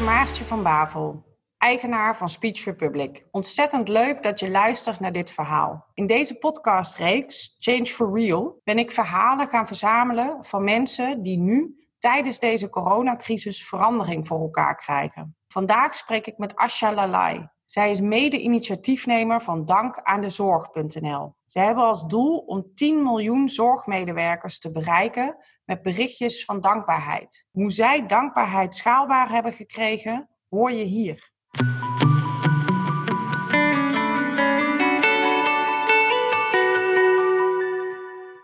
Maartje van Bavel, eigenaar van Speech Republic. Ontzettend leuk dat je luistert naar dit verhaal. In deze podcastreeks Change for Real ben ik verhalen gaan verzamelen van mensen die nu tijdens deze coronacrisis verandering voor elkaar krijgen. Vandaag spreek ik met Asha Lalai. Zij is mede-initiatiefnemer van Zorg.nl. Ze hebben als doel om 10 miljoen zorgmedewerkers te bereiken met berichtjes van dankbaarheid. Hoe zij dankbaarheid schaalbaar hebben gekregen, hoor je hier.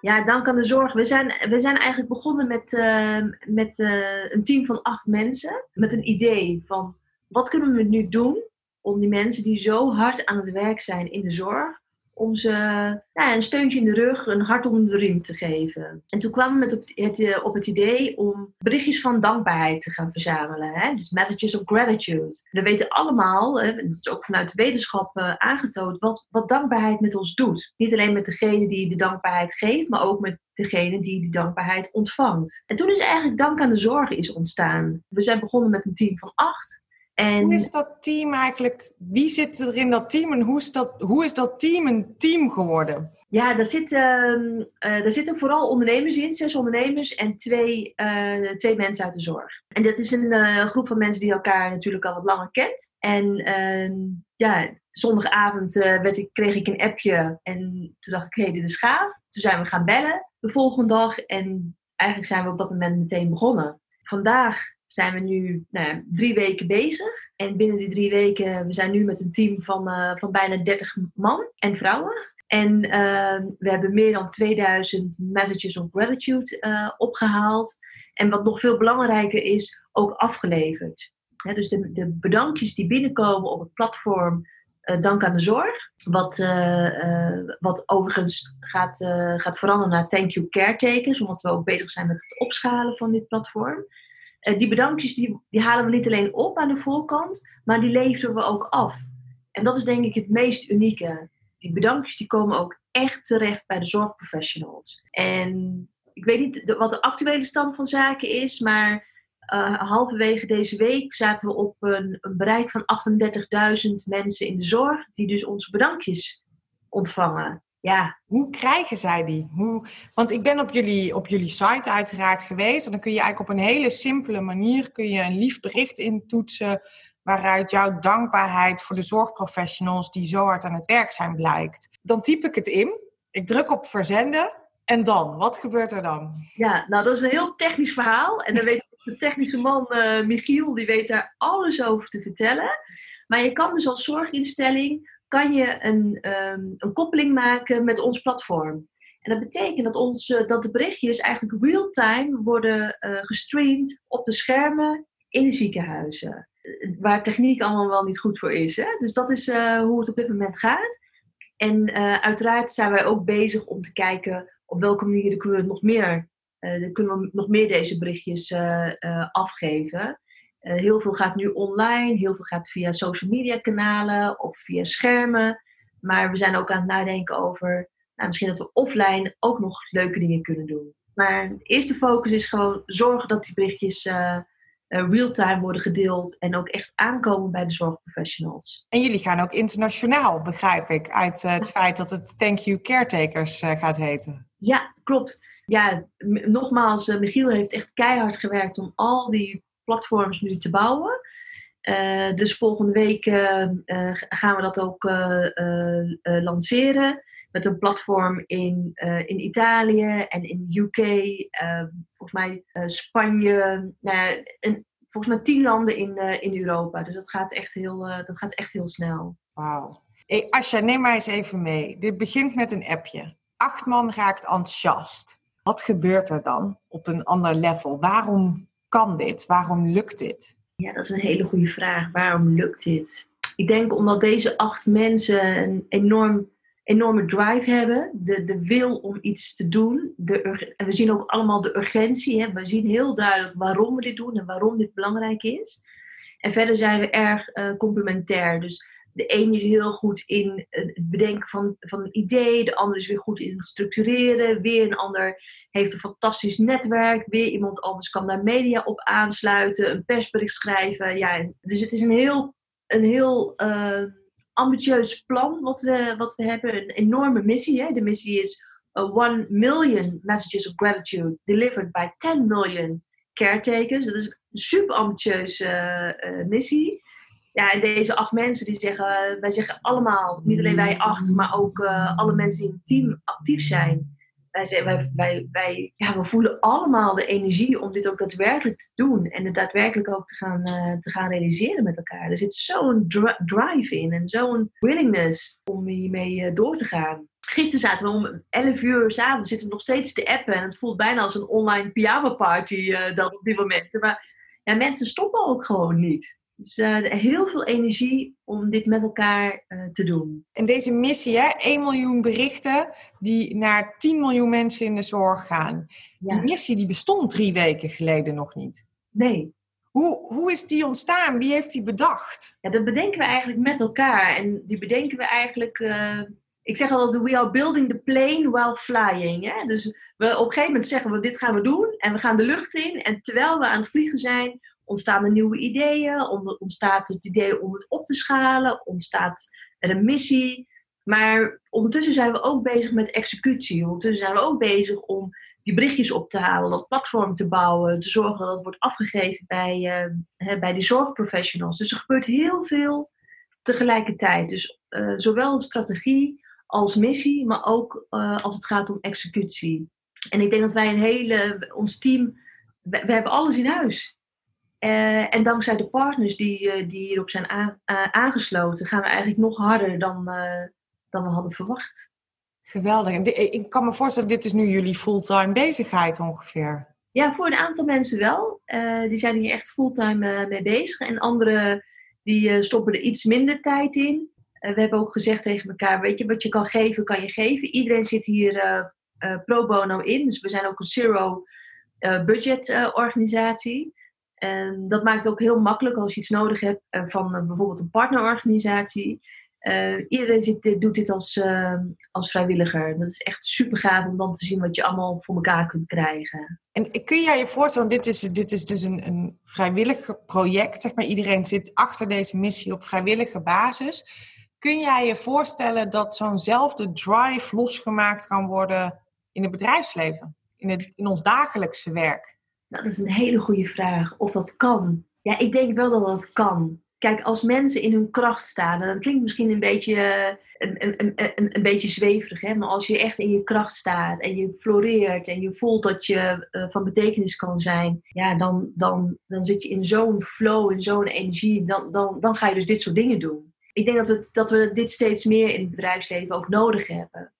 Ja, dank aan de zorg. We zijn, we zijn eigenlijk begonnen met, uh, met uh, een team van acht mensen. Met een idee van wat kunnen we nu doen om die mensen die zo hard aan het werk zijn in de zorg, om ze nou, een steuntje in de rug, een hart onder de riem te geven. En toen kwamen we met op het, eh, op het idee om berichtjes van dankbaarheid te gaan verzamelen. Hè? Dus messages of gratitude. We weten allemaal, hè, dat is ook vanuit de wetenschap uh, aangetoond, wat, wat dankbaarheid met ons doet. Niet alleen met degene die de dankbaarheid geeft, maar ook met degene die die dankbaarheid ontvangt. En toen is eigenlijk dank aan de zorg is ontstaan. We zijn begonnen met een team van acht. En... Hoe is dat team eigenlijk? Wie zit er in dat team en hoe is dat, hoe is dat team een team geworden? Ja, daar zitten, uh, daar zitten vooral ondernemers in, zes ondernemers en twee, uh, twee mensen uit de zorg. En dat is een uh, groep van mensen die elkaar natuurlijk al wat langer kent. En ehm, ja, zondagavond werd ik, kreeg ik een appje en toen dacht ik, hé, hey, dit is gaaf. Toen zijn we gaan bellen de volgende dag en eigenlijk zijn we op dat moment meteen begonnen. Vandaag zijn we nu nou, drie weken bezig. En binnen die drie weken, we zijn nu met een team van, uh, van bijna 30 man en vrouwen. En uh, we hebben meer dan 2000 messages of gratitude uh, opgehaald. En wat nog veel belangrijker is, ook afgeleverd. dus de, de bedankjes die binnenkomen op het platform Dank aan de Zorg. Wat, wat overigens gaat, gaat veranderen naar Thank You Caretakers. Omdat we ook bezig zijn met het opschalen van dit platform. Eh, die bedankjes die, die halen we niet alleen op aan de voorkant, maar die leveren we ook af. En dat is denk ik het meest unieke. Die bedankjes die komen ook echt terecht bij de zorgprofessionals. En ik weet niet wat de actuele stand van zaken is, maar uh, halverwege deze week zaten we op een, een bereik van 38.000 mensen in de zorg die dus onze bedankjes ontvangen ja, hoe krijgen zij die? Hoe, want ik ben op jullie, op jullie site uiteraard geweest. En dan kun je eigenlijk op een hele simpele manier kun je een lief bericht intoetsen. Waaruit jouw dankbaarheid voor de zorgprofessionals die zo hard aan het werk zijn blijkt. Dan typ ik het in. Ik druk op verzenden. En dan? Wat gebeurt er dan? Ja, nou dat is een heel technisch verhaal. En dan weet de technische man uh, Michiel, die weet daar alles over te vertellen. Maar je kan dus als zorginstelling kan je een, ehm, een koppeling maken met ons platform. En dat betekent dat, ons, dat de berichtjes eigenlijk real-time worden uh, gestreamd op de schermen in de ziekenhuizen. Waar techniek allemaal wel niet goed voor is. Hè? Dus dat is hoe het op dit moment gaat. En uiteraard zijn wij ook bezig om te kijken op welke manieren kunnen we nog meer, kunnen we nog meer deze berichtjes afgeven. Eh, heel veel gaat nu online, heel veel gaat via social media kanalen of via schermen. Maar we zijn ook aan het nadenken over nou, misschien dat we offline ook nog leuke dingen kunnen doen. Maar de eerste focus is gewoon zorgen dat die berichtjes uh, real-time worden gedeeld en ook echt aankomen bij de zorgprofessionals. En jullie gaan ook internationaal, begrijp ik, uit het feit dat het Thank You Caretakers gaat heten. Ja, klopt. Ja, nogmaals, Michiel heeft echt keihard gewerkt om al die platforms nu te bouwen. Uh, dus volgende week uh, uh, gaan we dat ook lanceren. Met een platform in, in Italië en in UK. volgens mij Spanje. Nou, en volgens mij tien landen in, in Europa. Dus dat gaat echt heel, dat gaat echt heel snel. Wauw. Hey, Asja, neem mij eens even mee. Dit begint met een appje. Acht man raakt enthousiast. Wat gebeurt er dan op een ander level? Waarom kan dit? Waarom lukt dit? Ja, dat is een hele goede vraag. Waarom lukt dit? Ik denk omdat deze acht mensen een enorm, enorme drive hebben. De, de wil om iets te doen. De, we zien ook allemaal de urgentie. Hè? We zien heel duidelijk waarom we dit doen en waarom dit belangrijk is. En verder zijn we erg uh, complementair. Dus de een is heel goed in het bedenken van, van een idee, de ander is weer goed in het structureren, weer een ander heeft een fantastisch netwerk, weer iemand anders kan daar media op aansluiten, een persbericht schrijven. Ja, dus het is een heel, een heel uh, ambitieus plan wat we, wat we hebben, een enorme missie. Hè? De missie is uh, 1 million messages of gratitude delivered by 10 million caretakers. Dat is een super ambitieuze uh, missie ja, en deze acht mensen die zeggen, wij zeggen allemaal, niet alleen wij acht, maar ook uh, alle mensen die in het team actief zijn. Wij, wij, wij, wij ja, we voelen allemaal de energie om dit ook daadwerkelijk te doen. En het daadwerkelijk ook te gaan, uh, te gaan realiseren met elkaar. Er zit zo'n dri drive in en zo'n willingness om hiermee uh, door te gaan. Gisteren zaten we om 11 uur s'avonds zitten we nog steeds te appen. En het voelt bijna als een online pyjama party dan op die momenten. Maar ja, mensen stoppen ook gewoon niet. Dus uh, heel veel energie om dit met elkaar uh, te doen. En deze missie, hè, 1 miljoen berichten die naar 10 miljoen mensen in de zorg gaan. Ja. Die missie die bestond drie weken geleden nog niet. Nee. Hoe, hoe is die ontstaan? Wie heeft die bedacht? Ja, dat bedenken we eigenlijk met elkaar. En die bedenken we eigenlijk... Uh, ik zeg altijd, we are building the plane while flying. Hè? Dus we, op een gegeven moment zeggen we, dit gaan we doen. En we gaan de lucht in. En terwijl we aan het vliegen zijn, ontstaan er nieuwe ideeën, ontstaat het idee om het op te schalen, ontstaat er een missie. Maar ondertussen zijn we ook bezig met executie. Ondertussen zijn we ook bezig om die berichtjes op te halen, dat platform te bouwen, te zorgen dat het wordt afgegeven bij, uh, bij die zorgprofessionals. Dus er gebeurt heel veel tegelijkertijd. Dus uh, zowel strategie als missie, maar ook uh, als het gaat om executie. En ik denk dat wij een hele, ons team, we, we hebben alles in huis. Uh, en dankzij de partners die, uh, die hierop zijn aan, aangesloten, gaan we eigenlijk nog harder dan, dan we hadden verwacht. Geweldig. Ik kan me voorstellen, dit is nu jullie fulltime bezigheid ongeveer. Ja, voor een aantal mensen wel. die zijn hier echt fulltime mee bezig. En anderen die stoppen er iets minder tijd in. we hebben ook gezegd tegen elkaar, weet je, wat je kan geven, kan je geven. Iedereen zit hier pro bono in. Dus we zijn ook een zero budget organisatie. En dat maakt het ook heel makkelijk als je iets nodig hebt eh, van uh, bijvoorbeeld een partnerorganisatie. Uh, iedereen doet dit als, uh, als vrijwilliger. Dat is echt super gaaf om dan te zien wat je allemaal voor elkaar kunt krijgen. En kun jij je voorstellen, dit is, dit is dus een, een vrijwillig project. Zeg maar. Iedereen zit achter deze missie op vrijwillige basis. Kun jij je voorstellen dat zo'nzelfde drive losgemaakt kan worden in het bedrijfsleven? In, het, in ons dagelijkse werk? Dat is een hele goede vraag. Of dat kan. Ja, ik denk wel dat dat kan. Kijk, als mensen in hun kracht staan, en dat klinkt misschien een beetje, een, een, een, een, beetje zweverig, hè? maar als je echt in je kracht staat en je floreert en je voelt dat je uh, van betekenis kan zijn, ja, dan, dan, dan zit je in zo'n flow, in zo'n energie, dan, dan, dan ga je dus dit soort dingen doen. Ik denk dat we, dat we dit steeds meer in het bedrijfsleven ook nodig hebben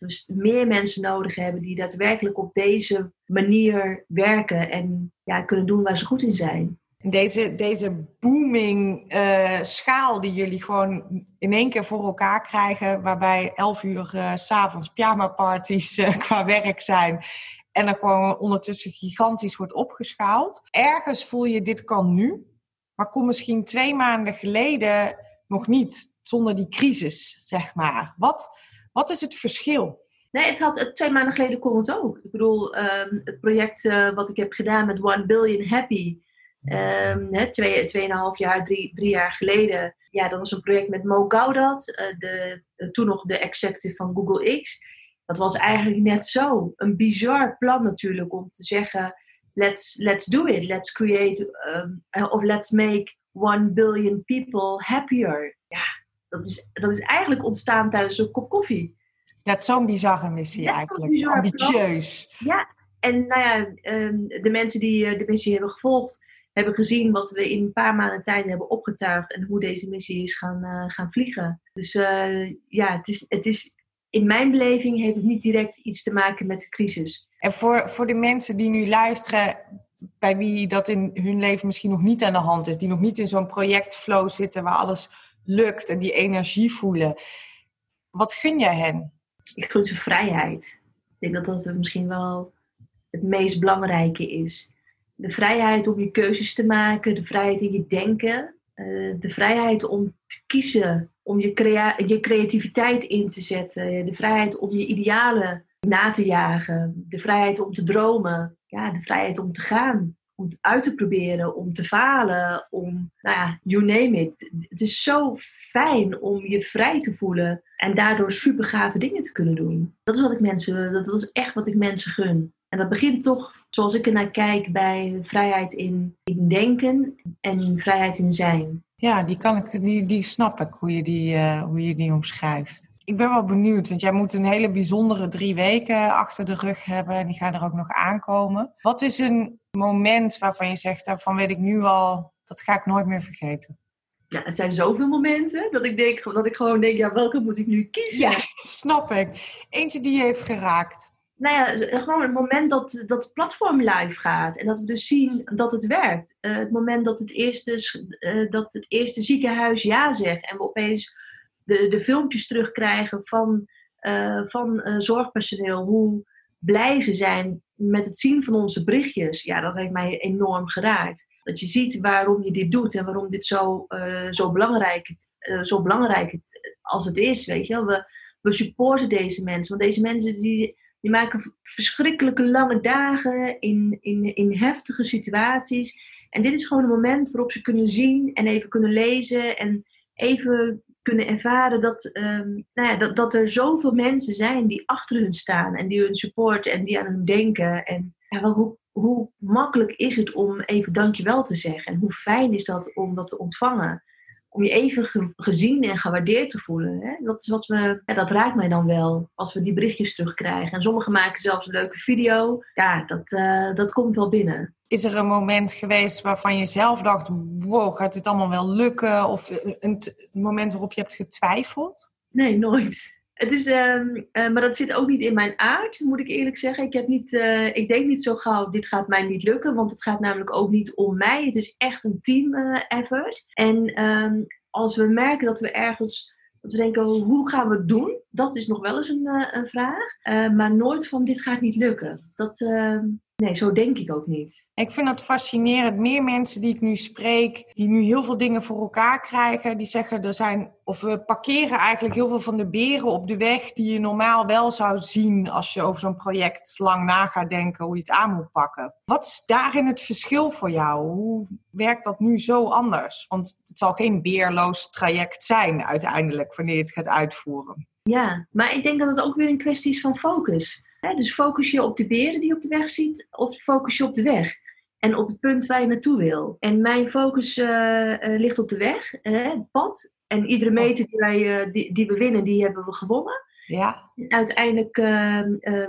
we meer mensen nodig hebben die daadwerkelijk op deze manier werken en ja, kunnen doen waar ze goed in zijn. Deze, deze booming uh, schaal die jullie gewoon in één keer voor elkaar krijgen, waarbij elf uur uh, s'avonds pyjama parties uh, qua werk zijn en er gewoon ondertussen gigantisch wordt opgeschaald. Ergens voel je dit kan nu, maar kom misschien twee maanden geleden nog niet zonder die crisis, zeg maar. Wat, wat is het verschil? Nee, het had, twee maanden geleden kon het ook. Ik bedoel, um, het project uh, wat ik heb gedaan met One Billion Happy, um, hè, twee, tweeënhalf jaar, drie, drie jaar geleden. Ja, dat was een project met Mo Gaudat, uh, de, uh, toen nog de executive van Google X. Dat was eigenlijk net zo. Een bizar plan natuurlijk om te zeggen, let's, let's do it. Let's create, um, of let's make one billion people happier. Ja, dat is, dat is eigenlijk ontstaan tijdens een kop koffie. Is zo'n bizarre missie eigenlijk. Ambitieus. Ja, en nou ja, ehm, de mensen die eh, de missie hebben gevolgd, hebben gezien wat we in een paar maanden tijd hebben opgetuigd en hoe deze missie is gaan, uh, gaan vliegen. Dus uh, ja, het is, het is, in mijn beleving heeft het niet direct iets te maken met de crisis. En voor, voor de mensen die nu luisteren, bij wie dat in hun leven misschien nog niet aan de hand is, die nog niet in zo'n projectflow zitten waar alles lukt en die energie voelen. Wat gun jij hen? Ik gun ze vrijheid. Ik denk dat dat misschien wel het meest belangrijke is. De vrijheid om je keuzes te maken, de vrijheid in je denken. de vrijheid om te kiezen, om je, crea je creativiteit in te zetten, de vrijheid om je idealen na te jagen, de vrijheid om te dromen, ja, de vrijheid om te gaan om het uit te proberen, om te falen, om, nou ja, you name it. Het is zo fijn om je vrij te voelen en daardoor super gave dingen te kunnen doen. Dat is wat ik mensen, dat is echt wat ik mensen gun. En dat begint toch, zoals ik er naar kijk, bij vrijheid in, in denken en vrijheid in zijn. Ja, die, kan ik, die, die snap ik, hoe je die, uh, hoe je die omschrijft. Ik ben wel benieuwd, want jij moet een hele bijzondere drie weken achter de rug hebben. En die gaan er ook nog aankomen. Wat is een moment waarvan je zegt, daarvan weet ik nu al, dat ga ik nooit meer vergeten? Ja, het zijn zoveel momenten dat ik, denk, dat ik gewoon denk, ja, welke moet ik nu kiezen? Ja, snap ik. Eentje die je heeft geraakt. Nou ja, gewoon het moment dat, dat het platform live gaat en dat we dus zien dat het werkt. Uh, het moment dat het, eerste, uh, dat het eerste ziekenhuis ja zegt en we opeens de, de filmpjes terugkrijgen van, uh, van zorgpersoneel, hoe blij ze zijn met het zien van onze berichtjes. Ja, dat heeft mij enorm geraakt. Dat je ziet waarom je dit doet en waarom dit zo, uh, zo, belangrijk, uh, zo belangrijk als het is. Weet je? We, we supporten deze mensen. Want deze mensen die, die maken verschrikkelijke lange dagen in, in, in heftige situaties. En dit is gewoon een moment waarop ze kunnen zien en even kunnen lezen en even kunnen ervaren dat, um, nou ja, dat, dat er zoveel mensen zijn die achter hun staan en die hun supporten en die aan hun denken. En wel, hoe, hoe makkelijk is het om even dankjewel te zeggen? En hoe fijn is dat om dat te ontvangen? Om je even gezien en gewaardeerd te voelen. Hè? Dat is wat we, ja, dat raakt mij dan wel als we die berichtjes terugkrijgen. En sommigen maken zelfs een leuke video. Ja, dat, uh, dat komt wel binnen. Is er een moment geweest waarvan je zelf dacht: wow, gaat dit allemaal wel lukken? Of een, een moment waarop je hebt getwijfeld? Nee, nooit. Het is, uh, uh, maar dat zit ook niet in mijn aard, moet ik eerlijk zeggen. Ik, heb niet, uh, ik denk niet zo gauw, dit gaat mij niet lukken, want het gaat namelijk ook niet om mij. Het is echt een team eh, effort. En um, als we merken dat we ergens, dat we denken, hoe gaan we het doen? Dat is nog wel eens een, een vraag. maar nooit van, dit gaat niet lukken. Dat, ehm, Nee, zo denk ik ook niet. Ik vind dat fascinerend. Meer mensen die ik nu spreek, die nu heel veel dingen voor elkaar krijgen, die zeggen er zijn, of we parkeren eigenlijk heel veel van de beren op de weg die je normaal wel zou zien als je over zo'n project lang na gaat denken hoe je het aan moet pakken. Wat is daarin het verschil voor jou? Hoe werkt dat nu zo anders? Want het zal geen beerloos traject zijn uiteindelijk wanneer je het gaat uitvoeren. Ja, maar ik denk dat het ook weer een kwestie is van focus dus focus je op de beren die je op de weg ziet, of focus je op de weg? En op het punt waar je naartoe wil. En mijn focus uh, uh, ligt op de weg, het pad. En iedere meter die, wij, uh, die, die, we winnen, die hebben we gewonnen. Ja. En uiteindelijk,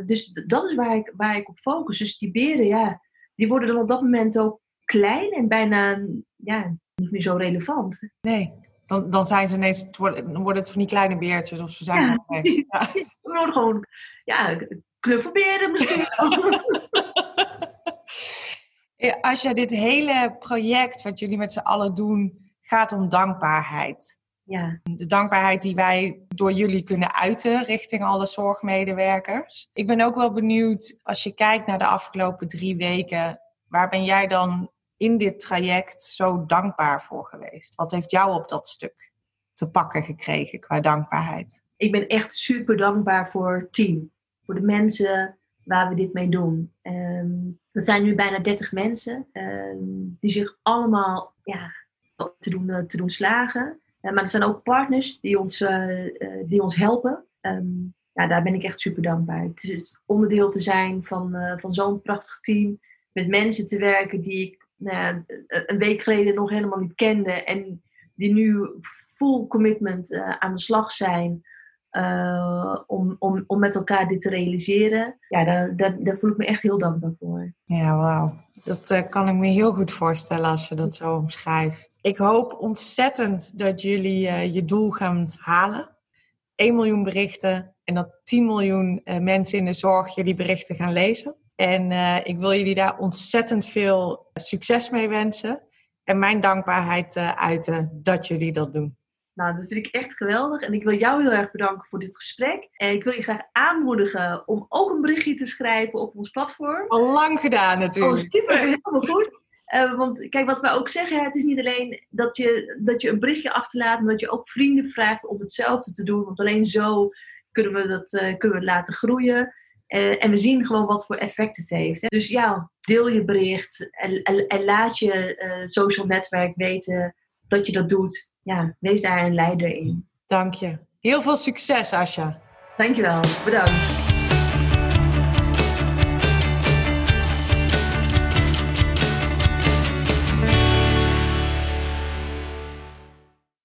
dus dat is waar ik, waar ik op focus. Dus die beren, ja, die worden dan op dat moment ook klein en bijna ja, niet meer zo relevant. Nee, dan, dan zijn ze ineens, dan worden het van die kleine beertjes of ze zijn ja. ja. Gewoon ja, knuffelberen misschien. Als je dit hele project wat jullie met z'n allen doen, gaat om dankbaarheid. Ja. De dankbaarheid die wij door jullie kunnen uiten richting alle zorgmedewerkers. Ik ben ook wel benieuwd, als je kijkt naar de afgelopen drie weken, waar ben jij dan in dit traject zo dankbaar voor geweest? Wat heeft jou op dat stuk te pakken gekregen qua dankbaarheid? Ik ben echt super dankbaar voor het team voor de mensen waar we dit mee doen. Um, dat zijn nu bijna 30 mensen um, die zich allemaal ja, te, doen, eh, te doen slagen. Uh, maar er zijn ook partners die ons, uh, die ons helpen. Um, ja, daar ben ik echt super dankbaar. Het is onderdeel te zijn van, van zo'n prachtig team. Met mensen te werken die ik nou een week geleden nog helemaal niet kende. En die nu full commitment aan de slag zijn. Uh, om, om, om met elkaar dit te realiseren. Ja, daar, voel ik me echt heel dankbaar voor. Ja, wauw. Dat uh, kan ik me heel goed voorstellen als je dat zo omschrijft. Ik hoop ontzettend dat jullie uh, je doel gaan halen. 1 miljoen berichten en dat 10 miljoen mensen in de zorg jullie berichten gaan lezen. En ik wil jullie daar ontzettend veel succes mee wensen. En mijn dankbaarheid uiten dat jullie dat doen. Nou, dat vind ik echt geweldig. En ik wil jou heel erg bedanken voor dit gesprek. En ik wil je graag aanmoedigen om ook een berichtje te schrijven op ons platform. Al lang gedaan natuurlijk. Oh, super, helemaal goed. Uh, want kijk, wat wij ook zeggen, het is niet alleen dat je, dat je een berichtje achterlaat, maar dat je ook vrienden vraagt om hetzelfde te doen. Want alleen zo kunnen we, dat, uh, kunnen we het laten groeien. Uh, en we zien gewoon wat voor effect het heeft. Hè? Dus ja, deel je bericht en, en, en laat je social netwerk weten dat je dat doet. Ja, wees daar een leider in. Dank je. Heel veel succes, Asja. Dankjewel. Bedankt.